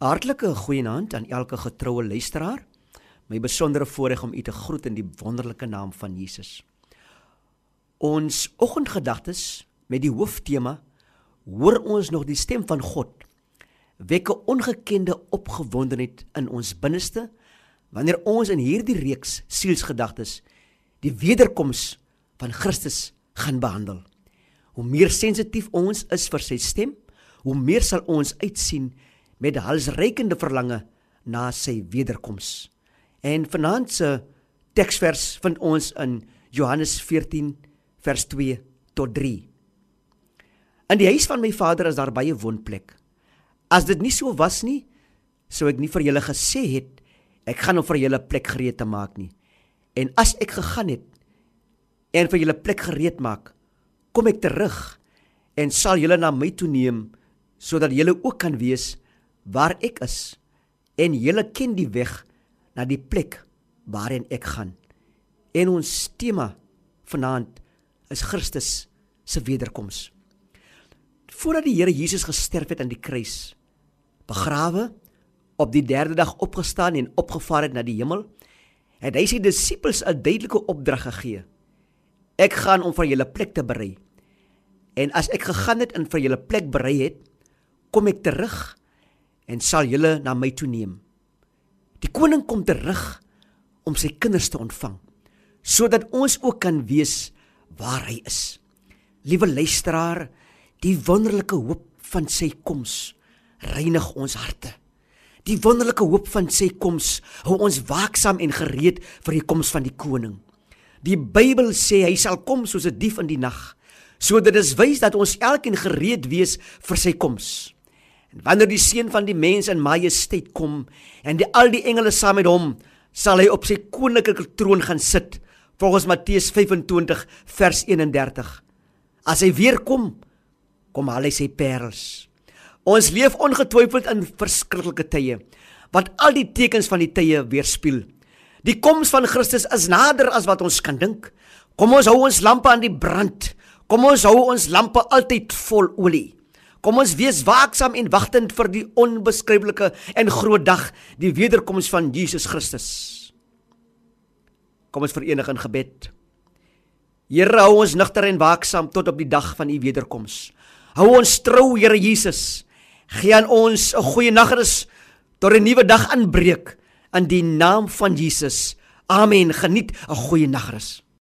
Hartlike goeienaand aan elke getroue luisteraar. My besondere voorreg om u te groet in die wonderlike naam van Jesus. Ons oggendgedagtes met die hooftema Hoor ons nog die stem van God? Wek 'n ongekende opgewondenheid in ons binneste wanneer ons in hierdie reeks sielsgedagtes die wederkoms van Christus gaan behandel. Hoe meer sensitief ons is vir sy stem, hoe meer sal ons uitsien met halsreikende verlange na sy wederkoms. En vanaand se teksvers vind ons in Johannes 14 vers 2 tot 3. In die huis van my Vader is daar baie woonplek. As dit nie so was nie, sou ek nie vir julle gesê het ek gaan om vir julle plek gereed te maak nie. En as ek gegaan het en vir julle plek gereed maak, kom ek terug en sal julle na my toe neem sodat julle ook kan weet waar ek is en julle ken die weg na die plek waarheen ek gaan. En ons tema vanaand is Christus se wederkoms. Voordat die Here Jesus gesterf het aan die kruis, begrawe, op die 3de dag opgestaan en opgevaar het na die hemel, het hy sy disippels 'n duidelike opdrag gegee. Ek gaan om vir julle plek te berei. En as ek gegaan het en vir julle plek berei het, kom ek terug en sal julle na my toe neem. Die koning kom terug om sy kinders te ontvang sodat ons ook kan weet waar hy is. Liewe luisteraar, die wonderlike hoop van sy koms reinig ons harte. Die wonderlike hoop van sy koms hou ons waaksaam en gereed vir die koms van die koning. Die Bybel sê hy sal kom soos 'n dief in die nag, sodat dit wys dat ons elkeen gereed wees vir sy koms. En wanneer die seun van die mens in majesteit kom en die al die engele saam met hom, sal hy op sy koninklike troon gaan sit, volgens Matteus 25 vers 31. As hy weer kom, kom haal hy sy parels. Ons leef ongetwyfeld in verskriklike tye, wat al die tekens van die tye weerspieël. Die koms van Christus is nader as wat ons kan dink. Kom ons hou ons lampe aan die brand. Kom ons hou ons lampe altyd vol olie. Kom ons wees waaksaam en wagtend vir die onbeskryflike en groot dag, die wederkoms van Jesus Christus. Kom ons verenig in gebed. Here, hou ons nugter en waaksaam tot op die dag van u wederkoms. Hou ons trou, Here Jesus. Gee aan ons 'n goeie nagrus tot 'n nuwe dag aanbreek in die naam van Jesus. Amen. Geniet 'n goeie nagrus.